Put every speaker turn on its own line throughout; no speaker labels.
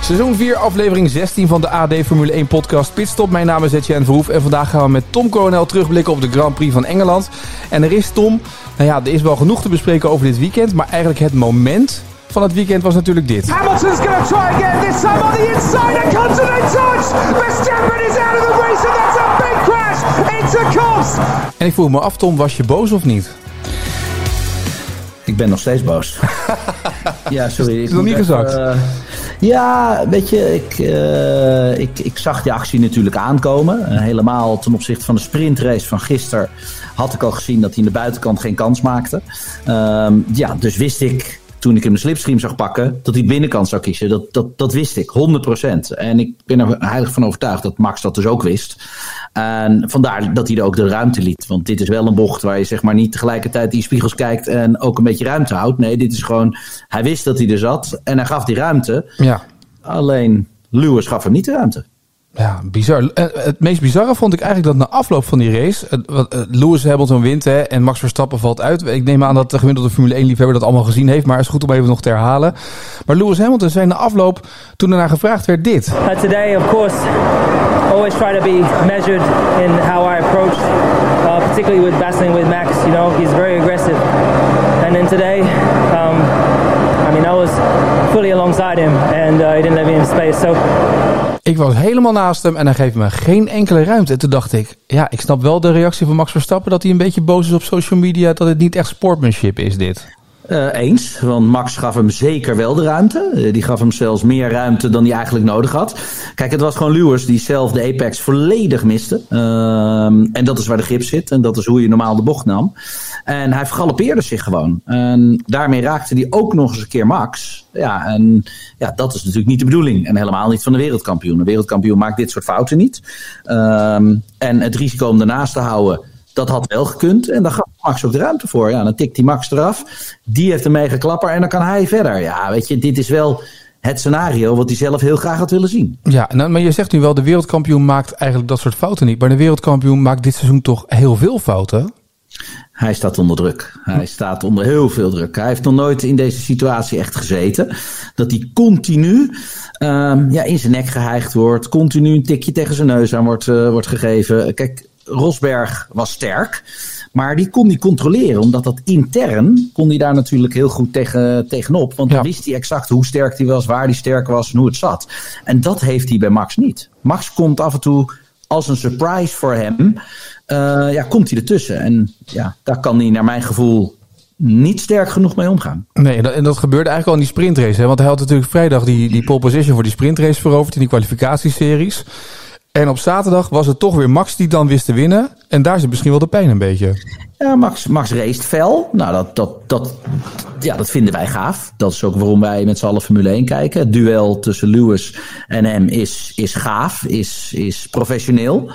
Seizoen 4, aflevering 16 van de AD Formule 1 podcast Pitstop. Mijn naam is Etienne Verhoef en vandaag gaan we met Tom Coronel terugblikken op de Grand Prix van Engeland. En er is Tom, nou ja, er is wel genoeg te bespreken over dit weekend, maar eigenlijk het moment van het weekend was natuurlijk dit.
Hamilton's to try again, this time on the inside and comes in touch. Verstappen is out of the race and that's a big crash into Cost.
En ik vroeg me af, Tom, was je boos of niet?
Ik ben nog steeds boos. ja, sorry.
Is nog niet gezakt?
Uh, ja, weet je, ik, uh, ik, ik zag die actie natuurlijk aankomen. Uh, helemaal ten opzichte van de sprintrace van gisteren had ik al gezien dat hij in de buitenkant geen kans maakte. Ehm, ja, dus wist ik toen ik hem de slipstream zag pakken, dat hij binnenkant zou kiezen. Dat, dat, dat wist ik, 100%. En ik ben er heilig van overtuigd dat Max dat dus ook wist. En vandaar dat hij er ook de ruimte liet. Want dit is wel een bocht waar je zeg maar niet tegelijkertijd die spiegels kijkt en ook een beetje ruimte houdt. Nee, dit is gewoon, hij wist dat hij er zat en hij gaf die ruimte.
Ja.
Alleen Lewis gaf hem niet de ruimte.
Ja, bizar. Het meest bizarre vond ik eigenlijk dat na afloop van die race, Lewis Hamilton wint hè, en Max Verstappen valt uit. Ik neem aan dat de gemiddelde Formule 1 liefhebber dat allemaal gezien heeft, maar het is goed om even nog te herhalen. Maar Lewis Hamilton zei na afloop, toen er naar gevraagd werd, dit.
Today, of course, always try to be measured in how I approach, uh, particularly with battling with Max. You know, he's very aggressive. And then today, um, mean, I was fully alongside him and uh, he didn't let me in space.
Ik was helemaal naast hem en hij geeft me geen enkele ruimte. En toen dacht ik, ja, ik snap wel de reactie van Max Verstappen... dat hij een beetje boos is op social media... dat het niet echt sportmanship is, dit.
Uh, eens, want Max gaf hem zeker wel de ruimte. Uh, die gaf hem zelfs meer ruimte dan hij eigenlijk nodig had. Kijk, het was gewoon Lewis die zelf de apex volledig miste. Uh, en dat is waar de grip zit. En dat is hoe je normaal de bocht nam. En hij vergalopeerde zich gewoon. En daarmee raakte hij ook nog eens een keer Max. Ja, en ja, dat is natuurlijk niet de bedoeling. En helemaal niet van de wereldkampioen. De wereldkampioen maakt dit soort fouten niet. Um, en het risico om ernaast te houden, dat had wel gekund. En daar gaf Max ook de ruimte voor. Ja, dan tikt die Max eraf. Die heeft een mega klapper en dan kan hij verder. Ja, weet je, dit is wel het scenario wat hij zelf heel graag had willen zien.
Ja, nou, maar je zegt nu wel, de wereldkampioen maakt eigenlijk dat soort fouten niet. Maar de wereldkampioen maakt dit seizoen toch heel veel fouten?
Hij staat onder druk. Hij staat onder heel veel druk. Hij heeft nog nooit in deze situatie echt gezeten. Dat hij continu um, ja, in zijn nek geheigd wordt. Continu een tikje tegen zijn neus aan wordt, uh, wordt gegeven. Kijk, Rosberg was sterk. Maar die kon hij controleren, omdat dat intern kon hij daar natuurlijk heel goed tegen, tegenop. Want ja. dan wist hij exact hoe sterk hij was, waar hij sterk was en hoe het zat. En dat heeft hij bij Max niet. Max komt af en toe als een surprise voor hem. Uh, ja, komt hij ertussen. En ja, daar kan hij naar mijn gevoel niet sterk genoeg mee omgaan.
Nee, en dat, en dat gebeurde eigenlijk al in die sprintrace. Hè? Want hij had natuurlijk vrijdag die, die pole position voor die sprintrace veroverd in die kwalificatieseries. En op zaterdag was het toch weer Max die dan wist te winnen. En daar zit misschien wel de pijn een beetje.
Ja, Max, Max race fel. Nou, dat, dat, dat, ja, dat vinden wij gaaf. Dat is ook waarom wij met z'n allen Formule 1 kijken. Het duel tussen Lewis en hem is, is gaaf, is, is professioneel.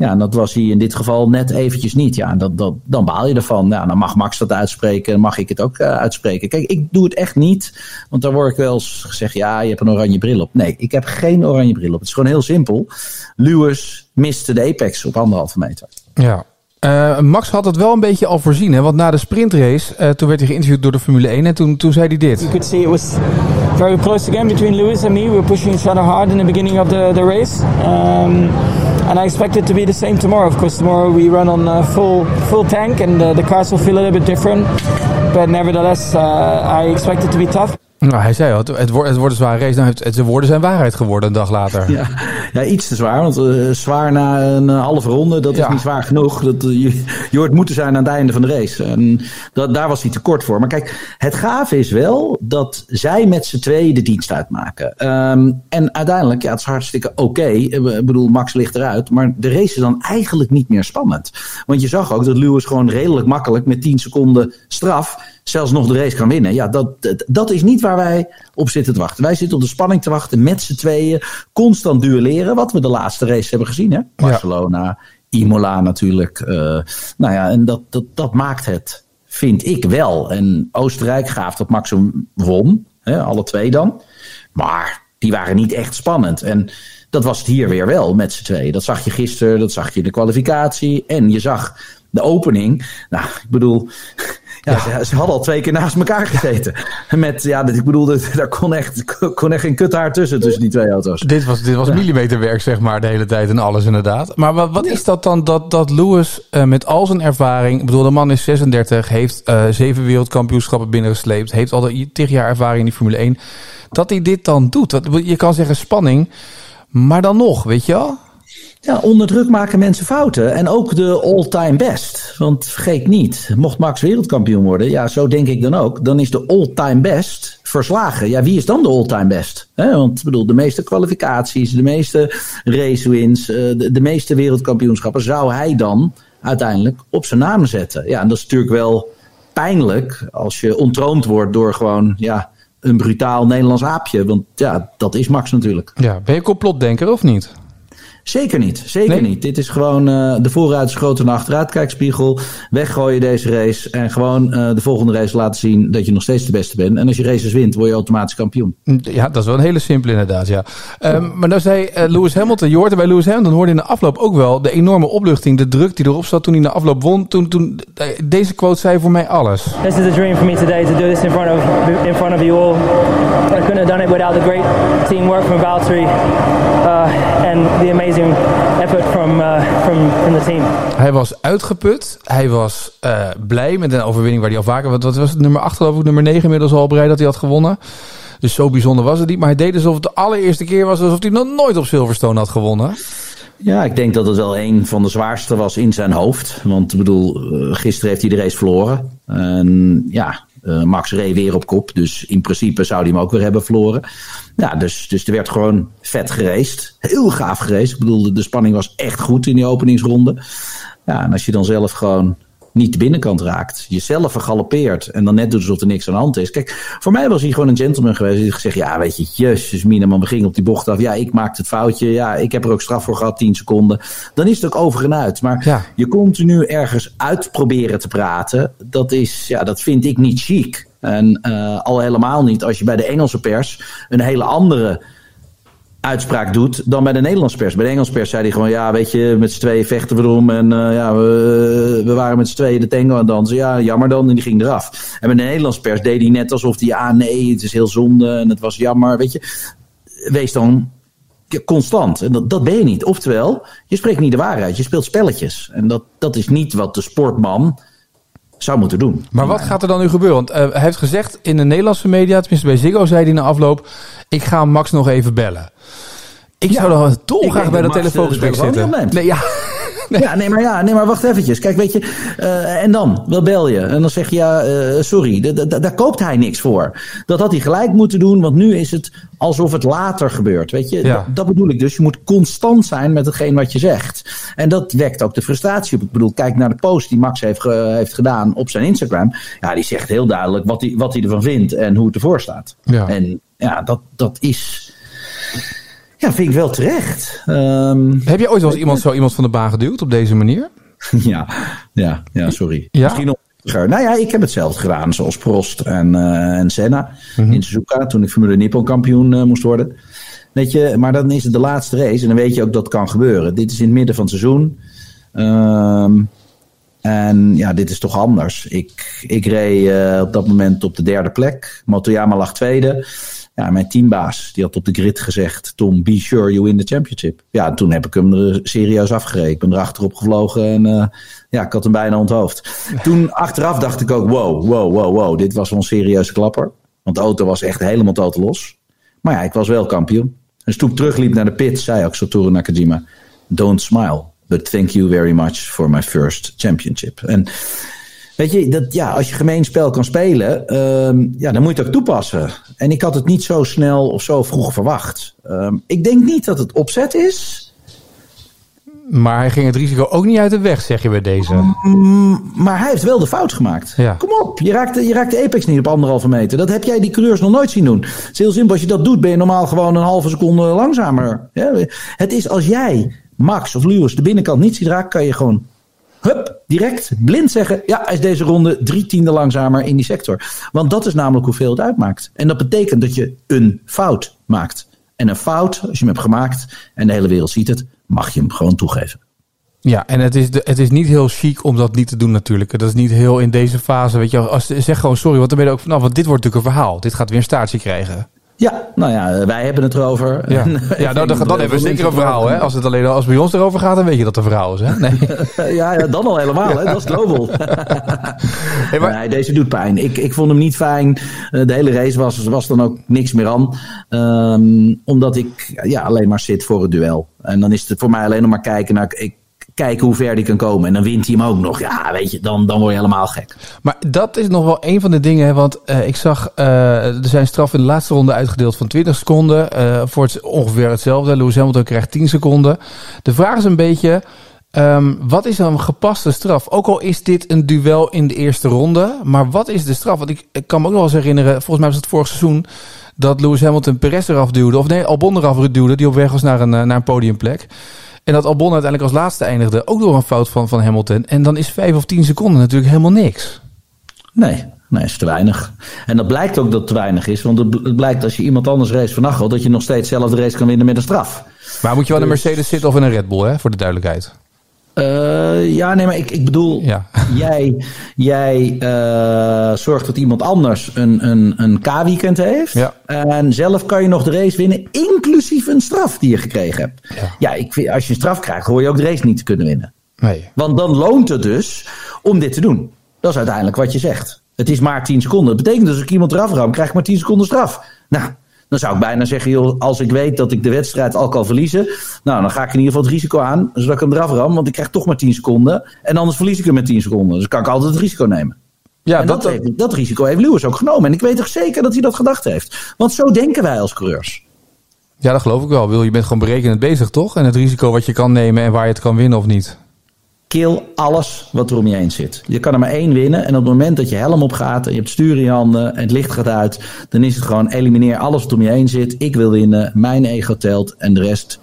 Ja, en dat was hij in dit geval net eventjes niet. Ja, dat, dat, dan baal je ervan. Ja, dan mag Max dat uitspreken en mag ik het ook uh, uitspreken. Kijk, ik doe het echt niet. Want dan word ik wel eens gezegd, ja, je hebt een oranje bril op. Nee, ik heb geen oranje bril op. Het is gewoon heel simpel. Lewis miste de apex op anderhalve meter.
Ja, uh, Max had het wel een beetje al voorzien, hè? want na de sprintrace, uh, toen werd hij geïnterviewd door de Formule 1 en toen, toen zei hij dit.
You could see it was very close again between Lewis and me. We were pushing each other hard in the beginning of the, the race. Um, and I expect it to be the same tomorrow. Of course, tomorrow we run on uh, full, full tank and uh, the cars will feel a little bit different. But nevertheless, uh, I expect it to be tough.
Nou, hij zei al, het, wordt, het wordt een zware race. Nou, het, zijn woorden zijn waarheid geworden een dag later.
Ja, ja iets te zwaar. Want uh, zwaar na een halve ronde, dat is niet zwaar genoeg. Dat, uh, je, je hoort moeten zijn aan het einde van de race. En dat, daar was hij te kort voor. Maar kijk, het gave is wel dat zij met z'n tweeën de dienst uitmaken. Um, en uiteindelijk, ja, het is hartstikke oké. Okay. Ik bedoel, Max ligt eruit. Maar de race is dan eigenlijk niet meer spannend. Want je zag ook dat Lewis gewoon redelijk makkelijk met 10 seconden straf zelfs nog de race kan winnen. Ja, dat, dat, dat is niet waar wij op zitten te wachten. Wij zitten op de spanning te wachten met z'n tweeën. Constant duelleren, wat we de laatste race hebben gezien. Hè? Barcelona, Imola natuurlijk. Uh, nou ja, en dat, dat, dat maakt het, vind ik wel. En Oostenrijk gaaf dat Max hem won. Hè, alle twee dan. Maar die waren niet echt spannend. En dat was het hier weer wel met z'n tweeën. Dat zag je gisteren, dat zag je in de kwalificatie. En je zag de opening. Nou, ik bedoel, ja, Ze, ze, hadden al twee keer naast elkaar gezeten. Met, ja, ik bedoel, daar kon echt, kon echt geen kuthaar tussen, tussen die twee auto's.
Dit was, dit was ja. millimeterwerk, zeg maar, de hele tijd en alles inderdaad. Maar wat, wat is dat dan, dat, dat Lewis uh, met al zijn ervaring... Ik bedoel, de man is 36, heeft uh, zeven wereldkampioenschappen binnengesleept... heeft al tig jaar ervaring in die Formule 1. Dat hij dit dan doet. Dat, je kan zeggen spanning, maar dan nog, weet je wel?
Ja, onder druk maken mensen fouten. En ook de all-time best. Want vergeet niet, mocht Max wereldkampioen worden, ja, zo denk ik dan ook, dan is de all-time best verslagen. Ja, wie is dan de all-time best? He, want bedoel, de meeste kwalificaties, de meeste racewins, de, de meeste wereldkampioenschappen zou hij dan uiteindelijk op zijn naam zetten. Ja, en dat is natuurlijk wel pijnlijk als je ontroond wordt door gewoon, ja, een brutaal Nederlands aapje. Want ja, dat is Max natuurlijk.
Ja, ben je complotdenker of niet?
Zeker niet, zeker niet. Dit is gewoon uh, de vooruit is groter dan achteruitkijkspiegel. Weggooien deze race en gewoon uh, de volgende race laten zien dat je nog steeds de beste bent. En als je races wint, word je automatisch kampioen.
Ja, dat is wel een hele simpele inderdaad, ja. Um, maar nou zei uh, Lewis Hamilton, je hoorde bij Lewis Hamilton, hoorde in de afloop ook wel de enorme opluchting, de druk die erop zat toen hij de afloop won. Toen, toen, deze quote zei voor mij alles.
This is a dream for me today to do this in front of, in front of you all. I couldn't have done it without the great teamwork from Valtteri uh, and the amazing effort from, uh, from, from the team.
Hij was uitgeput. Hij was uh, blij met een overwinning waar hij al vaker... Wat, wat was het, nummer 8 geloof ik, nummer 9 inmiddels al bereid dat hij had gewonnen. Dus zo bijzonder was het niet. Maar hij deed alsof het de allereerste keer was... alsof hij nog nooit op Silverstone had gewonnen.
Ja, ik denk dat het wel een van de zwaarste was in zijn hoofd. Want ik bedoel, uh, gisteren heeft hij de race verloren. En ja, uh, Max reed weer op kop. Dus in principe zou hij hem ook weer hebben verloren. Ja, dus, dus er werd gewoon vet gereest. Heel gaaf gereest. Ik bedoel, de, de spanning was echt goed in die openingsronde. Ja, en als je dan zelf gewoon niet de binnenkant raakt. Jezelf vergalopeert en dan net doet alsof er niks aan de hand is. Kijk, voor mij was hij gewoon een gentleman geweest. Die gezegd, ja weet je, jezus man, we gingen op die bocht af. Ja, ik maakte het foutje. Ja, ik heb er ook straf voor gehad, 10 seconden. Dan is het ook over en uit. Maar ja. je continu ergens uit proberen te praten. Dat is, ja, dat vind ik niet chic. En uh, al helemaal niet als je bij de Engelse pers een hele andere uitspraak doet dan bij de Nederlandse pers. Bij de Engelse pers zei hij gewoon, ja, weet je, met z'n tweeën vechten we erom. En uh, ja, we, we waren met z'n tweeën de tango aan het dansen. Ja, jammer dan. En die ging eraf. En bij de Nederlandse pers deed hij net alsof hij, ja, nee, het is heel zonde en het was jammer. Weet je, wees dan constant. En dat, dat ben je niet. Oftewel, je spreekt niet de waarheid. Je speelt spelletjes. En dat, dat is niet wat de sportman zou moeten doen.
Maar wat gaat er dan nu gebeuren? Want uh, hij heeft gezegd in de Nederlandse media, tenminste bij Ziggo zei hij na afloop, ik ga Max nog even bellen. Ik ja, zou dan dolgraag bij dat telefoongesprek zitten.
Nee, ja. Nee. Ja, nee maar, ja, nee, maar wacht eventjes. Kijk, weet je, uh, en dan? Wel bel je. En dan zeg je, ja, uh, sorry, daar koopt hij niks voor. Dat had hij gelijk moeten doen, want nu is het alsof het later gebeurt. Weet je, ja. dat bedoel ik dus. Je moet constant zijn met hetgeen wat je zegt. En dat wekt ook de frustratie op. Ik bedoel, kijk naar de post die Max heeft, ge, heeft gedaan op zijn Instagram. Ja, die zegt heel duidelijk wat hij, wat hij ervan vindt en hoe het ervoor staat. Ja. En ja, dat, dat is ja, vind ik wel terecht. Um,
Heb je ooit wel eens iemand zo iemand van de baan geduwd op deze manier?
ja, ja, ja, sorry. Ja? Misschien nog nou ja, ik heb hetzelfde gedaan, zoals Prost en, uh, en Senna mm-hmm. in Suzuka, toen ik Formule Nippon kampioen uh, moest worden. Weet je, maar dan is het de laatste race en dan weet je ook dat kan gebeuren. Dit is in het midden van het seizoen. Um, en ja, dit is toch anders. Ik, ik reed uh, op dat moment op de derde plek. Motoyama lag tweede. Ja, mijn teambaas die had op de grid gezegd: Tom, be sure you win the championship. Ja, toen heb ik hem er serieus afgereden. Ik ben erachterop gevlogen en uh, ja, ik had hem bijna onthoofd. Toen achteraf dacht ik ook: wow, wow, wow, wow, dit was wel een serieuze klapper. Want de auto was echt helemaal tot los. Maar ja, ik was wel kampioen. En toen ik terugliep naar de pit, zei ook Satoru Nakajima: Don't smile, but thank you very much for my first championship. En Weet je, dat, ja, als je gemeen spel kan spelen, um, ja, dan moet je het ook toepassen. En ik had het niet zo snel of zo vroeg verwacht. Um, ik denk niet dat het opzet is.
Maar hij ging het risico ook niet uit de weg, zeg je bij deze.
Mm, maar hij heeft wel de fout gemaakt.
Ja.
Kom op, je raakt, de, je raakt de apex niet op anderhalve meter. Dat heb jij die coureurs nog nooit zien doen. Het is heel simpel, als je dat doet ben je normaal gewoon een halve seconde langzamer. Ja, het is als jij Max of Lewis de binnenkant niet ziet raken, kan je gewoon hup, direct, blind zeggen... ja, is deze ronde drie tiende langzamer in die sector. Want dat is namelijk hoeveel het uitmaakt. En dat betekent dat je een fout maakt. En een fout, als je hem hebt gemaakt en de hele wereld ziet het... mag je hem gewoon toegeven.
Ja, en het is, de, het is niet heel chic om dat niet te doen natuurlijk. Dat is niet heel in deze fase, weet je Als, zeg gewoon sorry, want dan ben je ook vanaf. Want dit wordt natuurlijk een verhaal. Dit gaat weer een staartje krijgen.
Ja, nou ja, wij hebben het erover.
Ja, ja nou, dan, dan hebben we zeker een verhaal. Hè? Als het alleen als bij ons erover gaat, dan weet je dat een verhaal is. Hè? Nee.
ja, ja, dan al helemaal. Hè? Dat is global. hey, maar... Nee, deze doet pijn. Ik, ik vond hem niet fijn. Eh, de hele race was, was dan ook niks meer aan. Um, omdat ik ja, alleen maar zit voor het duel. En dan is het voor mij alleen nog maar kijken naar... Ik, kijken hoe ver die kan komen. En dan wint hij hem ook nog. Ja, weet je, dan, dan word je helemaal gek.
Maar dat is nog wel een van de dingen. Want uh, ik zag, uh, er zijn straffen in de laatste ronde uitgedeeld van 20 seconden. Uh, voor het, ongeveer hetzelfde. Lewis Hamilton krijgt 10 seconden. De vraag is een beetje... Um, wat is dan een gepaste straf? Ook al is dit een duel in de eerste ronde. Maar wat is de straf? Want ik, ik kan me ook nog wel eens herinneren. Volgens mij was het vorig seizoen. Dat Lewis Hamilton Perez eraf duwde. Of nee, Albon eraf duwde. Die op weg was naar een, naar een podiumplek. En dat Albon uiteindelijk als laatste eindigde, ook door een fout van, van Hamilton. En dan is vijf of tien seconden natuurlijk helemaal niks.
Nee, nee, is te weinig. En dat blijkt ook dat het te weinig is. Want het blijkt als je iemand anders race van Achel, dat je nog steeds zelf de race kan winnen met een straf.
Maar moet je wel dus... een Mercedes zitten of in een Red Bull, hè, voor de duidelijkheid?
Uh, ja, nee, maar ik, ik bedoel, ja. jij, jij uh, zorgt dat iemand anders een, een, een K-weekend heeft.
Ja.
En zelf kan je nog de race winnen, inclusief een straf die je gekregen hebt.
Ja,
ja ik vind, als je een straf krijgt, hoor je ook de race niet te kunnen winnen.
Nee.
Want dan loont het dus om dit te doen. Dat is uiteindelijk wat je zegt. Het is maar 10 seconden. Dat betekent dus als ik iemand eraf ram, krijg ik maar 10 seconden straf. Nou, dan zou ik bijna zeggen, joh, als ik weet dat ik de wedstrijd al kan verliezen, nou, dan ga ik in ieder geval het risico aan, zodat ik hem eraf ram, want ik krijg toch maar 10 seconden. En anders verlies ik hem met 10 seconden. Dus kan ik altijd het risico nemen.
Ja,
dat, dat, heeft, dat, risico heeft Lewis ook genomen. En ik weet toch zeker dat hij dat gedacht heeft. Want zo denken wij als coureurs.
Ja, dat geloof ik wel. Wil, je bent gewoon berekenend bezig, toch? En het risico wat je kan nemen en waar je het kan winnen of niet.
Kill alles wat er om je heen zit. Je kan er maar één winnen. En op het moment dat je helm op gaat en je hebt stuur in je handen en het licht gaat uit, dan is het gewoon elimineer alles wat om je heen zit. Ik wil winnen, mijn ego telt en de rest,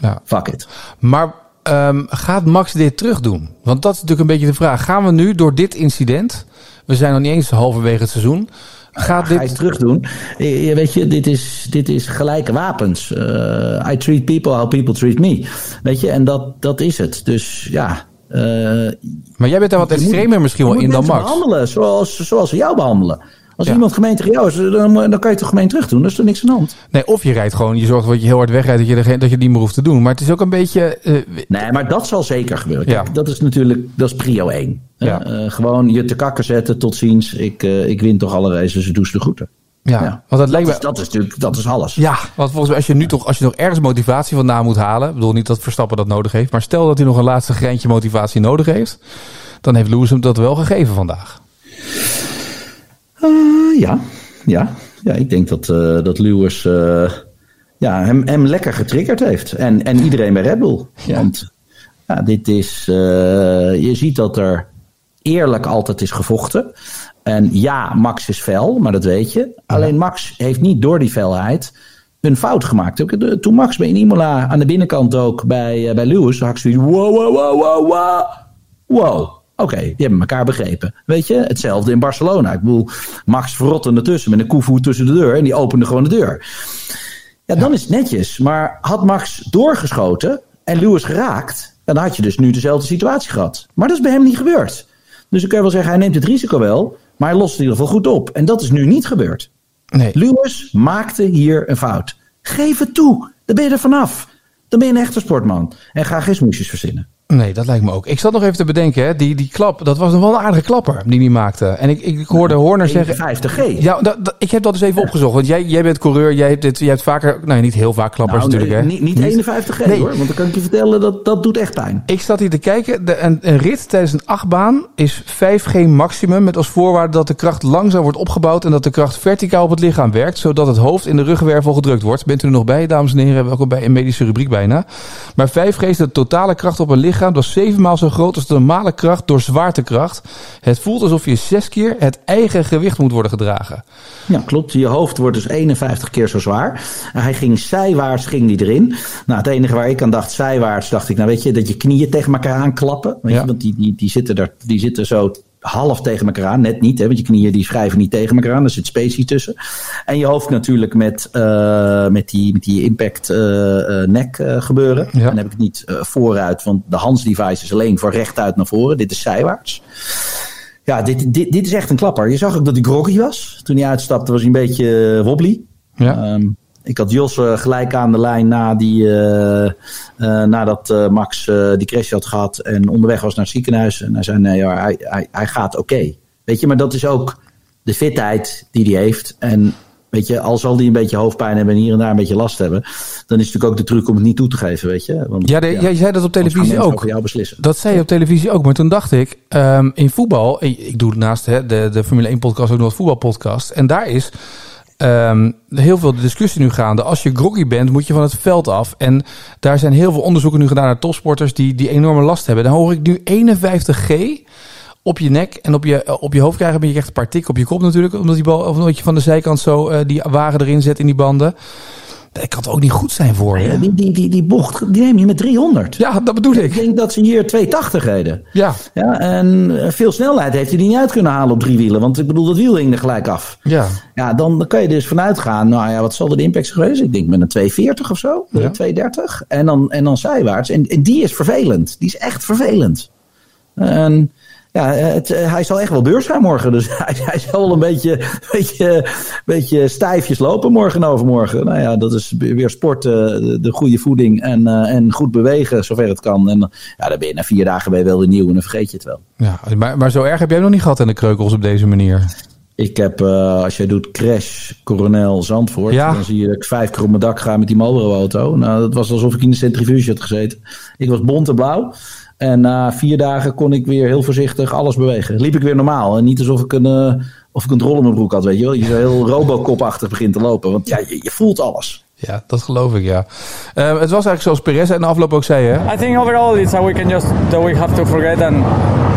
ja.
fuck it.
Maar um, gaat Max dit terug doen? Want dat is natuurlijk een beetje de vraag. Gaan we nu door dit incident, we zijn nog niet eens halverwege het seizoen, Gaat
dit... Ga je terug doen? Je, weet je, dit is, dit is gelijke wapens. Uh, I treat people how people treat me. Weet je, en dat, dat is het. Dus ja. Uh,
maar jij bent daar wat extremer misschien wel in dan Max.
behandelen zoals, zoals ze jou behandelen. Als ja. iemand gemeen tegen jou is, dan, dan kan je toch gemeen terug doen. Dat is er niks aan de hand.
Nee, of je rijdt gewoon, je zorgt dat je heel hard wegrijdt, dat je, er, dat je niet meer hoeft te doen. Maar het is ook een beetje... Uh,
nee, maar dat zal zeker gebeuren. Kijk, ja. dat is natuurlijk, dat is prio 1.
Ja.
Uh, gewoon je te kakken zetten, tot ziens. Ik, uh, ik win toch alle races, dus doe de groeten.
Ja, ja, want dat, lijkt
me... dat is natuurlijk dat is alles.
Ja, want volgens mij als je nu toch als je nog ergens motivatie vandaan moet halen, ik bedoel niet dat Verstappen dat nodig heeft, maar stel dat hij nog een laatste greintje motivatie nodig heeft, dan heeft Lewis hem dat wel gegeven vandaag.
Uh, ja, ja, ja, ik denk dat, uh, dat Lewis uh, ja, hem, hem lekker getriggerd heeft. En, en iedereen bij Red Bull.
Ja.
Want ja, dit is, je ziet dat er eerlijk altijd is gevochten. En ja, Max is fel, maar dat weet je. Alleen Max heeft niet door die felheid een fout gemaakt. Toen Max bij Imola aan de binnenkant ook bij, bij Lewis, had ik zoiets wow, wow, wow, wow, wow. Wow, Oké, okay, die hebben elkaar begrepen. Weet je, hetzelfde in Barcelona. Ik bedoel, Max verrotte ertussen met een koevoet tussen de deur en die opende gewoon de deur. Ja, dan is het netjes. Maar had Max doorgeschoten en Lewis geraakt, dan had je dus nu dezelfde situatie gehad. Maar dat is bij hem niet gebeurd. Dus ik kan wel zeggen, hij neemt het risico wel, maar hij lost het in ieder geval goed op. En dat is nu niet gebeurd.
Nee.
Lewis maakte hier een fout. Geef het toe. Dan ben je er vanaf. Dan ben je een echte sportman. En ga geen smoesjes verzinnen.
Nee, dat lijkt me ook. Ik zat nog even te bedenken, hè, die, die klap, dat was nog wel een aardige klapper die die maakte. En ik, ik hoorde Horner zeggen...
50G.
Ja, dat, dat- ik heb dat dus even opgezocht. Want jij, jij bent coureur, jij hebt, dit, jij hebt vaker, nou niet heel vaak klappers
Nou,
natuurlijk. Hè.
niet, niet 51G
Nee.
hoor, want dan kan ik je vertellen dat dat doet echt pijn.
Ik zat hier te kijken. De, een, een rit tijdens een achtbaan is 5G maximum. Met als voorwaarde dat de kracht langzaam wordt opgebouwd. En dat de kracht verticaal op het lichaam werkt. Zodat het hoofd in de ruggenwervel gedrukt wordt. Bent u er nog bij, dames en heren? Welkom bij een medische rubriek bijna. Maar 5G is de totale kracht op een lichaam. Dat is zeven maal zo groot als de normale kracht door zwaartekracht. Het voelt alsof je zes keer het eigen gewicht moet worden gedragen.
Ja, klopt. Je hoofd wordt dus 51 keer zo zwaar. En hij ging zijwaarts ging die erin. Nou, het enige waar ik aan dacht, zijwaarts, dacht ik, nou weet je, dat je knieën tegen elkaar aanklappen. Weet
Ja.
je, want die, die, die, zitten er, die zitten zo half tegen elkaar aan. Net niet, hè, want je knieën die schrijven niet tegen elkaar aan. Er zit spatie tussen. En je hoofd natuurlijk met, eh, met, die, met die impact eh, eh, nek gebeuren.
Ja.
Dan heb ik het niet vooruit, want de hands device is alleen voor rechtuit naar voren. Dit is zijwaarts. Ja, dit, dit, dit is echt een klapper. Je zag ook dat hij groggy was. Toen hij uitstapte was hij een beetje wobbly.
Ja.
Ehm, ik had Jos eh, gelijk aan de lijn na die, eh, eh, nadat Max die crash had gehad en onderweg was naar het ziekenhuis. En hij zei, nee, ja, hij, hij, hij gaat oké. Weet je, maar dat is ook de fitheid die hij heeft. En weet je, al zal hij een beetje hoofdpijn hebben en hier en daar een beetje last hebben, dan is het natuurlijk ook de truc om het niet toe te geven, weet je. Want,
Ja, de- jij zei dat op televisie ook.
jou beslissen.
Dat zei je op televisie ook. Maar toen dacht ik, ehm, in voetbal, ik, ik doe naast hè, de, de Formule 1 podcast ook nog wat voetbalpodcast. En daar is ehm, heel veel discussie nu gaande. Als je groggy bent, moet je van het veld af. En daar zijn heel veel onderzoeken nu gedaan naar topsporters die, die enorme last hebben. Dan hoor ik nu 51G op je nek en op je, op je hoofd krijgen. Ben je echt een paar op je kop natuurlijk. Omdat, die bal, je van de zijkant zo eh, die wagen erin zet in die banden. Dat kan het ook niet goed zijn voor
Ja, die, die, die, die bocht, die neem je met 300.
Ja, dat bedoel
Ik
ik.
denk dat ze hier 280 reden.
Ja,
Ja, en eh, veel snelheid heeft hij die niet uit kunnen halen op drie wielen. Want ik bedoel, dat wiel hing er gelijk af.
ja.
Ja, dan, dan kan je dus vanuit gaan. Nou ja, wat zal de impact zijn geweest? Ik denk met een 240 of zo.
Ja.
Ja. 230. En dan, en dan zijwaarts. En, en die is vervelend. Die is echt vervelend. En ja, het, eh, hij zal echt wel beurs gaan morgen. Dus hij, hij zal wel een beetje, beetje, beetje stijfjes lopen morgen en overmorgen. Nou ja, dat is weer sporten, de, de goede voeding en, eh, en goed bewegen zover het kan. En ja, dan ben je na vier dagen ben je wel weer nieuw en dan vergeet je het wel.
Ja, maar, maar zo erg heb jij nog niet gehad in de kreukels op deze manier.
Ik heb, eh, als jij doet Crash, Coronel, Zandvoort,
Ja.
dan zie je dat ik vijf keer op mijn dak ga met die Marlboro-auto. Nou, dat was alsof ik in de centrifuge had gezeten. Ik was bont en blauw. En na vier dagen kon ik weer heel voorzichtig alles bewegen. Liep ik weer normaal. En niet alsof ik een, eh, of ik een drol in mijn broek had, weet je wel. Je zo heel Robocop-achtig begint te lopen. Want ja, je, je voelt alles.
Ja, dat geloof ik, ja. Eh, het was eigenlijk zoals Perez in de afloop ook zei, hè?
I think overall it's a weekend just that we have to forget and,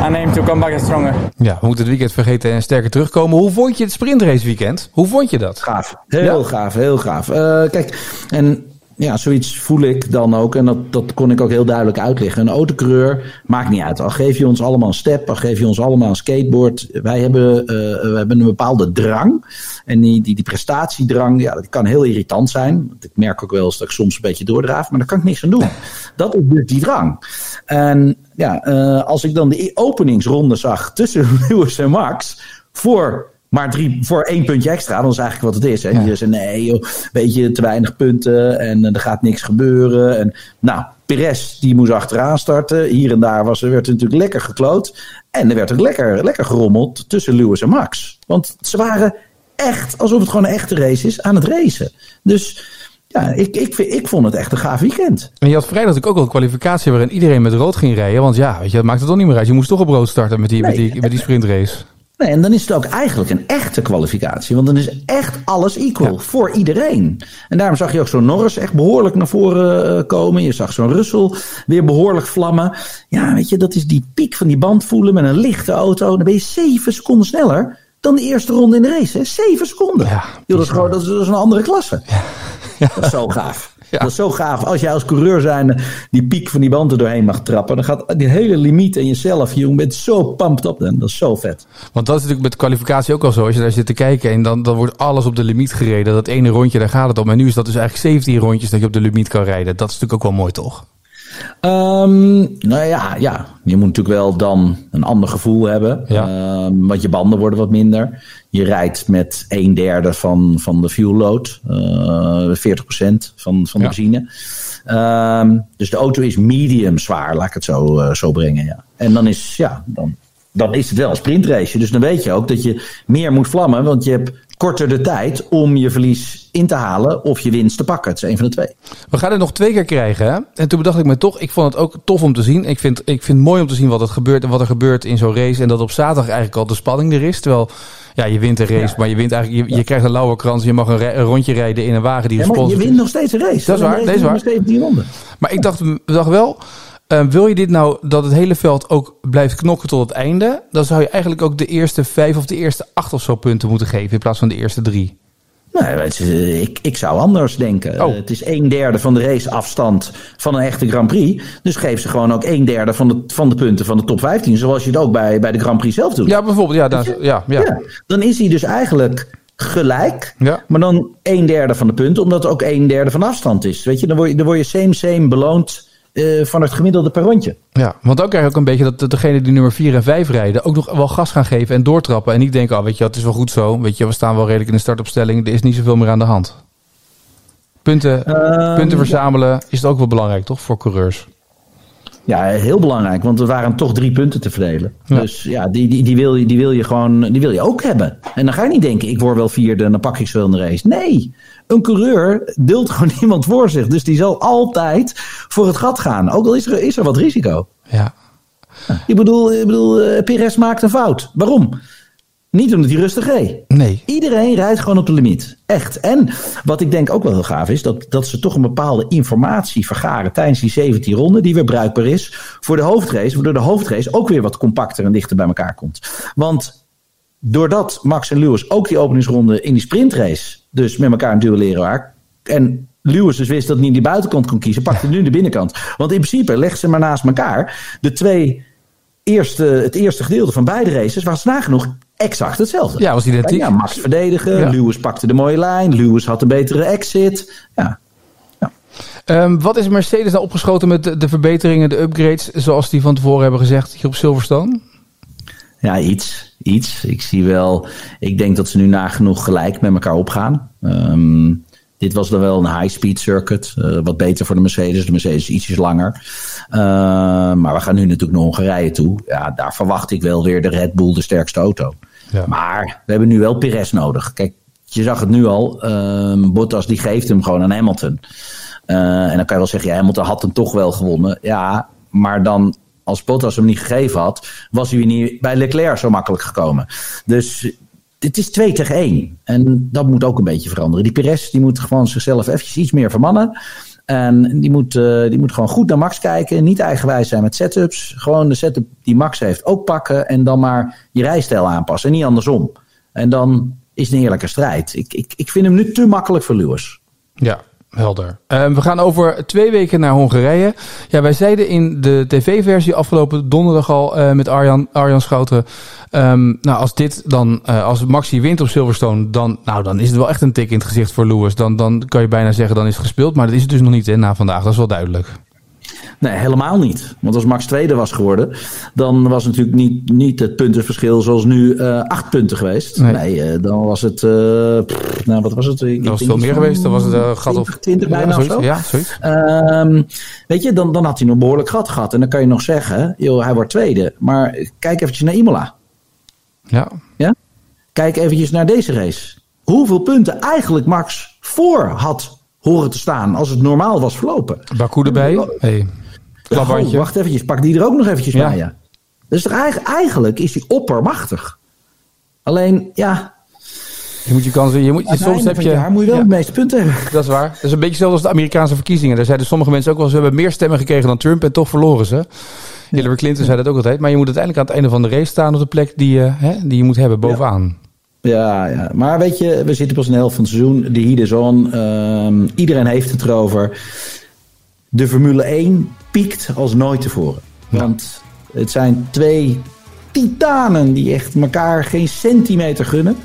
and aim to come back stronger.
Ja, we moeten het weekend vergeten en sterker terugkomen. Hoe vond je het sprintrace weekend? Hoe vond je dat?
Gaaf. Heel
Ja?
gaaf, heel gaaf. Eh, kijk, en ja, zoiets voel ik dan ook. En dat, dat kon ik ook heel duidelijk uitleggen. Een autocoureur maakt niet uit. Al geef je ons allemaal een step, al geef je ons allemaal een skateboard. Wij hebben, eh, we hebben een bepaalde drang. En die, die, die prestatiedrang, ja, dat kan heel irritant zijn. Want ik merk ook wel eens dat ik soms een beetje doordraaf. Maar daar kan ik niks aan doen. Dat is dus die drang. En ja, eh, als ik dan de openingsronde zag tussen Lewis en Max... voor maar drie, voor één puntje extra, dat is eigenlijk wat het is. Hè?
Ja.
Je zei, nee joh, weet je, te weinig punten en eh, er gaat niks gebeuren. En, nou, Perez, die moest achteraan starten. Hier en daar was, er werd natuurlijk lekker gekloot. En er werd ook lekker, lekker gerommeld tussen Lewis en Max. Want ze waren echt, alsof het gewoon een echte race is, aan het racen. Dus ja, ik, ik, ik vond het echt een gaaf weekend.
En je had vrijdag natuurlijk ook al een kwalificatie waarin iedereen met rood ging rijden. Want ja, weet je, dat maakt het toch niet meer uit. Je moest toch op rood starten met die, met die, met die sprintrace.
Nee, en dan is het ook eigenlijk een echte kwalificatie. Want dan is echt alles equal voor iedereen. En daarom zag je ook zo'n Norris echt behoorlijk naar voren eh, komen. Je zag zo'n Russell weer behoorlijk vlammen. Ja, weet je, dat is die piek van die band voelen met een lichte auto. Dan ben je zeven seconden sneller dan de eerste ronde in de race. Hè? Zeven seconden.
Ja,
Joh, dat, is gewoon, dat, is, dat is een andere klasse. Dat is zo gaaf.
Ja.
Dat is zo gaaf. Als jij als coureur zijn die piek van die band er doorheen mag trappen. Dan gaat die hele limiet en jezelf. Je bent zo pumped op. Dan. Dat is zo vet.
Want dat is natuurlijk met de kwalificatie ook al zo. Als je daar zit te kijken en dan, dan wordt alles op de limiet gereden. Dat ene rondje, daar gaat het om. En nu is dat dus eigenlijk 17 rondjes dat je op de limiet kan rijden. Dat is natuurlijk ook wel mooi, toch?
Um, nou ja, ja, je moet natuurlijk wel dan een ander gevoel hebben.
Ja.
Um, want je banden worden wat minder. Je rijdt met een derde van, van de fuel load. Uh, 40% van, van de
Ja.
benzine. Um, dus de auto is medium zwaar, laat ik het zo, uh, zo brengen. Ja. En dan is, ja, dan, dan is het wel een sprintrace. Dus dan weet je ook dat je meer moet vlammen. Want je hebt korter de tijd om je verlies in te halen of je winst te pakken. Het is een van de twee.
We gaan het nog twee keer krijgen. Hè? En toen bedacht ik me toch, ik vond het ook tof om te zien. Ik vind, ik vind het mooi om te zien wat, het gebeurt en wat er gebeurt in zo'n race. En dat op zaterdag eigenlijk al de spanning er is. Terwijl, ja, je wint een race, maar je wint eigenlijk, je, je krijgt een lauwe krans. Je mag een, rondje rijden in een wagen die
Ja, maar je
gesponsord
wint nog steeds een race.
Dat is waar, deze is
duurt
waar.
maar 17 ronden.
Maar ik dacht, dacht wel, eh, wil je dit nou dat het hele veld ook blijft knokken tot het einde? Dan zou je eigenlijk ook de eerste vijf of de eerste acht of zo punten moeten geven in plaats van de eerste drie.
Nee, eh, ik, ik zou anders denken.
Oh.
Het is een derde van de raceafstand van een echte Grand Prix. Dus geef ze gewoon ook een derde van de, van de punten van de top 15. Zoals je het ook bij, bij de Grand Prix zelf doet.
Ja, bijvoorbeeld. Ja, dan, ja, ja.
Ja, dan is hij dus eigenlijk gelijk.
Ja.
Maar dan een derde van de punten, omdat het ook een derde van afstand is. Weet je, dan word je, dan word je same same beloond eh, van het gemiddelde per rondje.
Ja, want ook krijg je ook een beetje dat de- degene die nummer 4 en 5 rijden ook nog wel gas gaan geven en doortrappen. En niet denken, oh weet je, het is wel goed zo. Weet je, we staan wel redelijk in de startopstelling. Er is niet zoveel meer aan de hand. Punten,
Ehm,
punten verzamelen is het ook wel belangrijk, toch? Voor coureurs.
Ja, heel belangrijk, want er waren toch drie punten te verdelen.
Ja.
Dus ja, die, die, die, wil je, die wil je gewoon die wil je ook hebben. En dan ga je niet denken, ik word wel vierde en dan pak ik zo in de race. Nee, een coureur duldt gewoon iemand voor zich. Dus die zal altijd voor het gat gaan. Ook al is er, is er wat risico.
Ja.
Ik bedoel, ik bedoel eh, Perez maakt een fout. Waarom? Niet omdat hij rustig reed.
Nee.
Iedereen rijdt gewoon op de limiet. Echt. En wat ik denk ook wel heel gaaf is, dat, dat ze toch een bepaalde informatie vergaren tijdens die 17 ronden, die weer bruikbaar is voor de hoofdrace, waardoor de hoofdrace ook weer wat compacter en dichter bij elkaar komt. Want doordat Max en Lewis ook die openingsronde in die sprintrace dus met elkaar een duelleren waren, en Lewis dus wist dat hij niet die buitenkant kon kiezen, pakte nu de binnenkant. Want in principe leg ze maar naast elkaar. De twee eerste, het eerste gedeelte van beide races was nagenoeg exact hetzelfde.
Ja, was identiek.
Ja, Max verdedigen.
Ja.
Lewis pakte de mooie lijn. Lewis had een betere exit. Ja.
Ehm, wat is Mercedes nou opgeschoten met de, de verbeteringen, de upgrades, zoals die van tevoren hebben gezegd hier op Silverstone?
ja, iets. Iets. Ik zie wel. Ik denk dat ze nu nagenoeg gelijk met elkaar opgaan. Ehm, dit was dan wel een high-speed circuit. eh, wat beter voor de Mercedes. De Mercedes is ietsjes langer. Ehm, maar we gaan nu natuurlijk naar Hongarije toe. Ja, daar verwacht ik wel weer de Red Bull de sterkste auto.
Ja.
Maar we hebben nu wel Perez nodig. Kijk, je zag het nu al. ehm, Bottas die geeft hem gewoon aan Hamilton. Eh, en dan kan je wel zeggen, ja, Hamilton had hem toch wel gewonnen. Ja, maar dan als Bottas hem niet gegeven had, was hij niet bij Leclerc zo makkelijk gekomen. Dus het is 2 tegen 1. En dat moet ook een beetje veranderen. Die Perez die moet gewoon zichzelf eventjes iets meer vermannen. En die moet, eh, die moet gewoon goed naar Max kijken. Niet eigenwijs zijn met setups. Gewoon de setup die Max heeft ook pakken. En dan maar je rijstijl aanpassen. En niet andersom. En dan is het een eerlijke strijd. Ik, ik, ik vind hem nu te makkelijk voor Lewis.
Ja, helder. Ehm, we gaan over twee weken naar Hongarije. Ja, wij zeiden in de tv-versie afgelopen donderdag al eh, met Arjan, Arjan Schouten. ehm, nou, als dit dan, eh, als Maxi wint op Silverstone, dan, nou, dan is het wel echt een tik in het gezicht voor Lewis. Dan, dan kan je bijna zeggen, dan is het gespeeld. Maar dat is het dus nog niet hè, na vandaag. Dat is wel duidelijk.
Nee, helemaal niet. Want als Max tweede was geworden, dan was het natuurlijk niet, niet het puntenverschil zoals nu eh, acht punten geweest.
Nee.
Nee, eh, dan was het, eh, pff, nou wat was het? Ik
Dat was veel meer geweest. Dan was het gat op
20, 20 bijna
ja,
of zo.
Ja, zoiets.
Ehm, weet je, dan, dan had hij nog een behoorlijk gat gehad. En dan kan je nog zeggen, joh, hij wordt tweede. Maar kijk eventjes naar Imola.
Ja.
Ja? Kijk eventjes naar deze race. Hoeveel punten eigenlijk Max voor had horen te staan als het normaal was verlopen.
Baku erbij. Hey. Klapbandje.
Oh, wacht eventjes, pak die er ook nog eventjes
Ja.
bij. Ja. Dus toch eigen- eigenlijk is hij oppermachtig. Alleen, ja,
Je moet je kansen. Je moet,
het
soms heb je.
jaar moet je wel
ja.
het meeste punten hebben.
Dat is waar. Dat is een beetje hetzelfde als de Amerikaanse verkiezingen. Daar zeiden sommige mensen ook wel, ze hebben meer stemmen gekregen dan Trump en toch verloren ze. Hillary Clinton zei dat ook altijd. Maar je moet uiteindelijk aan het einde van de race staan op de plek die je, hè, die je moet hebben, bovenaan.
Ja, ja, maar weet je, we zitten pas in de helft van het seizoen. De heat is on. Ehm, iedereen heeft het erover. De Formule 1 piekt als nooit tevoren. Want het zijn twee titanen die echt elkaar geen centimeter gunnen.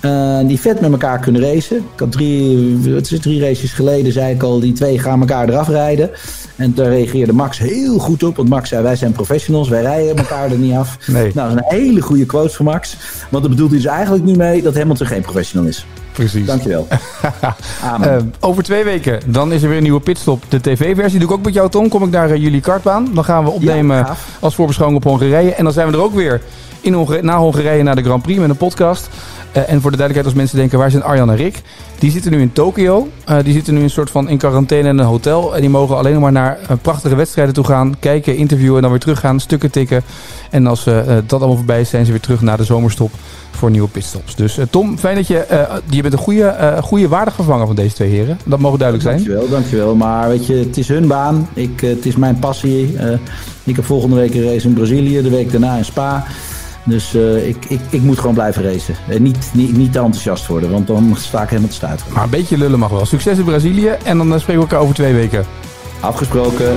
Uh, die vet met elkaar kunnen racen. Ik had drie, het is drie races geleden, zei ik al, die twee gaan elkaar eraf rijden. En daar reageerde Max heel goed op. Want Max zei, wij zijn professionals, wij rijden elkaar er niet af.
Nee.
Nou, dat is een hele goede quote van Max. Want daar bedoelt hij dus eigenlijk nu mee dat Hamilton geen professional is.
Precies.
Dankjewel.
uh, over twee weken, dan is er weer een nieuwe pitstop. De tv-versie doe ik ook met jou, Tom. Kom ik naar uh, jullie kartbaan. Dan gaan we opnemen
Ja,
als voorbeschouwing op Hongarije. En dan zijn we er ook weer in Hongarije, na Hongarije naar de Grand Prix met een podcast. Uh, en voor de duidelijkheid, als mensen denken, waar zijn Arjan en Rick? Die zitten nu in Tokio. Uh, die zitten nu een soort van in quarantaine in een hotel. En die mogen alleen maar naar uh, prachtige wedstrijden toe gaan. Kijken, interviewen en dan weer teruggaan. Stukken tikken. En als dat allemaal voorbij is, zijn ze weer terug naar de zomerstop voor nieuwe pitstops. Dus Tom, fijn dat je... je bent een goede, goede waardig vervanger van deze twee heren. Dat mogen duidelijk zijn.
Dankjewel, dankjewel. Maar weet je, het is hun baan. Ik, het is mijn passie. ik heb volgende week een race in Brazilië. De week daarna in Spa. Dus uh, ik, ik, ik moet gewoon blijven racen. En niet, niet, niet te enthousiast worden, want dan sta ik helemaal te stuiten.
Maar een beetje lullen mag wel. Succes in Brazilië en dan uh, spreken we elkaar over twee weken.
Afgesproken.